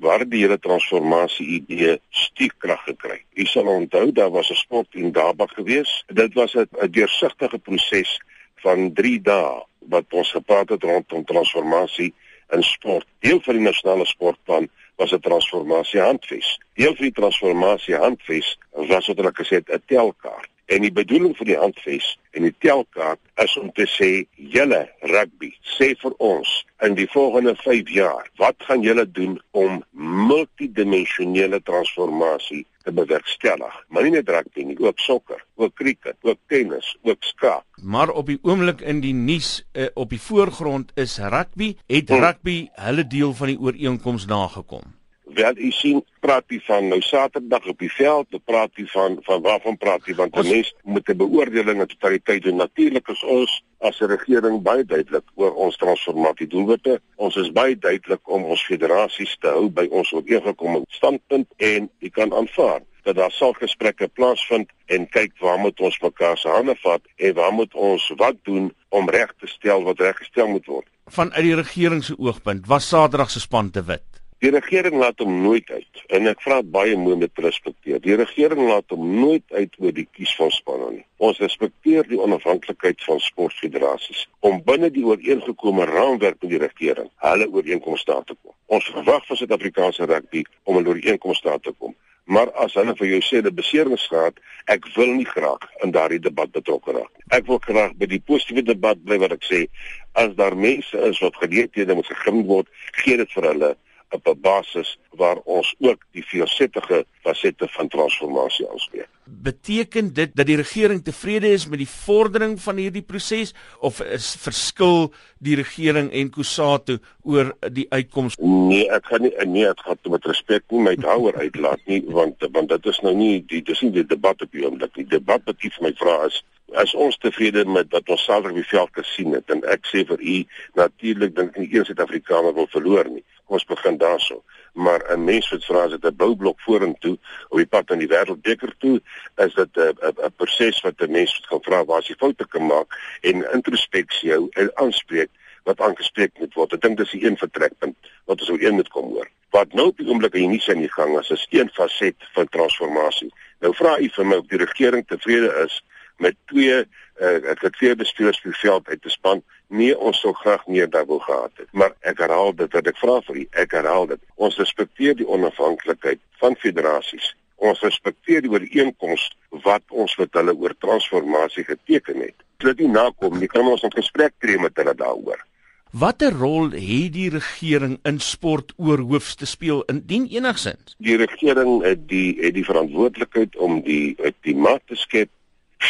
waar die hele transformasie idee stiekkrag gekry. U sal onthou daar was 'n sport in Daba gewees. Dit was 'n deursigtige proses van 3 dae wat ons gepraat het rondom transformasie in sport. Deel van die nasionale sportplan was 'n transformasie handves. Deel van die transformasie handves was wat hulle gesê het 'n telkaart. En die bedoeling van die handves en die telkaart is om te sê julle rugby sê vir ons in die volgende 5 jaar wat gaan julle doen om multidimensionele transformasie te bewerkstellig? Maar nie net rugby nie ook sokker ook cricket ook tennis ook skaak maar op die oomblik in die nuus uh, op die voorgrond is rugby het hmm. rugby hulle deel van die ooreenkoms nagekom Wel, u sien, praat jy van nou Saterdag op die veld, dan praat jy van van waarvan praat jy want 'n mens moet 'n beoordeling en totaliteit doen. Natuurlik is ons as 'n regering baie duidelik oor ons transformasie doelwitte. Ons is baie duidelik om ons federasies te hou by ons ooreengekomme standpunt en jy kan aanvaar dat daar sal gesprekke plaasvind en kyk waar moet ons mekaar se hande vat en waar moet ons wat doen om reg te stel wat reggestel moet word. Vanuit die regering se oogpunt was Saterdag se span te wit. Die regering laat hom nooit uit en ek vra baie mooi om te respekteer. Die regering laat hom nooit uit oor die kies van spanne nie. Ons respekteer die onafhanklikheid van sportfederasies om binne die ooreengekomme raamwerk met die regering hulle ooreenkomste te kom. Ons verwag van Suid-Afrikaanse rugby om 'n ooreenkomste te kom. Maar as hulle vir jou sê dat beseringsgraad, ek wil nie graag in daardie debat betrokke raak. Ek wil graag by die positiewe debat bly wat ek sê, as daar mense is wat geleenthede moet gegee word, gee dit vir hulle op 'n basis waar ons ook die veelsidige fasette van transformasie aanspreek. Beteken dit dat die regering tevrede is met die vordering van hierdie proses of is verskil die regering en Kusatu oor die uitkoms? Nee, ek gaan nie nee, ek gaan met respek nie my daaroor uitlaat nie want want dit is nou nie die dis nie die debat op die oomblik nie. Die debat wat ek vir my vra is as ons tevrede met wat ons Saterdag op die veld gesien het en ek sê vir u natuurlik dink ek nie een Suid-Afrikaner wil verloor nie. Ons begin daarso. Maar 'n mens wat vra as dit 'n boublok vorentoe op die pad aan die wêreldbeker toe, is dit 'n 'n proses wat 'n mens moet gaan vra waar as jy foute kan maak en introspeksie hou en aanspreek wat aangespreek moet word. Ek dink dis die een vertrekpunt wat ons ou een moet kom hoor. Wat nou op die oomblik in die sin gaan as 'n een faset van transformasie. Nou vra u vir my of die regering tevrede is met twee uh, ek het twee bestuurders vir veld uit te span. Nee ons sou graag meer daar wou gehad het. Maar ek herhaal dit wat ek vra vir u. Ek herhaal dit. Ons respekteer die onafhanklikheid van federasies. Ons respekteer die ooreenkoms wat ons met hulle oor transformasie geteken het. Dit nie nakom nie kan ons 'n gesprek tree met hulle daaroor. Watter rol het die regering in sport oor hoofs te speel? Indien enigsins? Die regering het die het die verantwoordelikheid om die klimaat te skep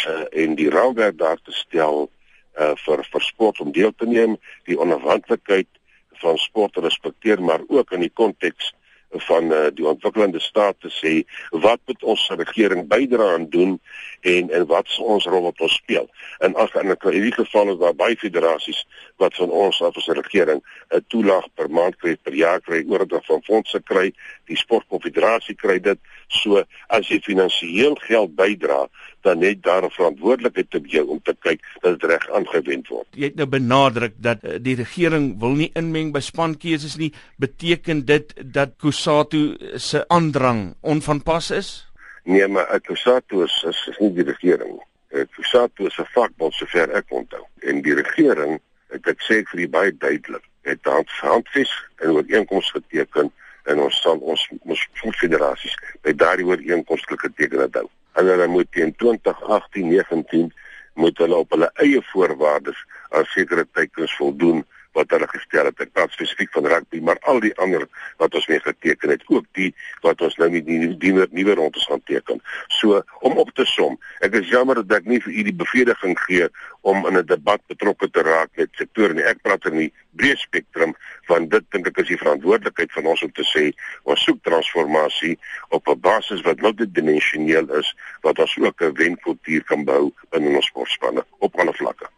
uh, en die raamwerk daar te stel uh, vir vir sport om deel te neem, die onafhanklikheid van sport te respekteer, maar ook in die konteks van uh, die ontwikkelende staat te sê wat moet ons regering bydra aan doen en en wat is ons rol wat ons speel. En as in 'n hierdie geval is daar baie federasies wat van ons as 'n regering 'n toelaag per maand kry per jaar kry oor dat van fondse kry, die sportkonfederasie kry dit. So as jy finansiëel geld bydra, dan het daar 'n verantwoordelikheid op jou om te kyk dat dit reg aangewend word. Jy het nou benadruk dat uh, die regering wil nie inmeng by spankeuses nie. Beteken dit dat Kusatu se aandrang onvanpas is? Nee, maar Kusatu is, is, is nie die regering nie. Kusatu is 'n vakbond sover ek onthou. En die regering, ek het sê vir die baie duidelik, het handves en ooreenkomste geteken en ons sal ons ons federasies by daardie ooreenkomste geteken het hou en hulle moet teen 2018-19 moet hulle op hulle eie voorwaardes aan sekere teikens voldoen wat hulle gestel het. Ek praat spesifiek van rugby, maar al die ander wat ons mee geteken het, ook die wat ons nou met die nuwe nuwe rondes gaan teken. So om op te som, ek is jammer dat ek nie vir u die bevestiging gee om in 'n debat betrokke te raak met sektore nie. Ek praat in die breë spektrum van dit dink ek is die verantwoordelikheid van ons om te sê ons soek transformasie op 'n basis wat multidimensioneel is wat ons ook 'n wenkultuur kan bou in ons sportspanne op alle vlakke.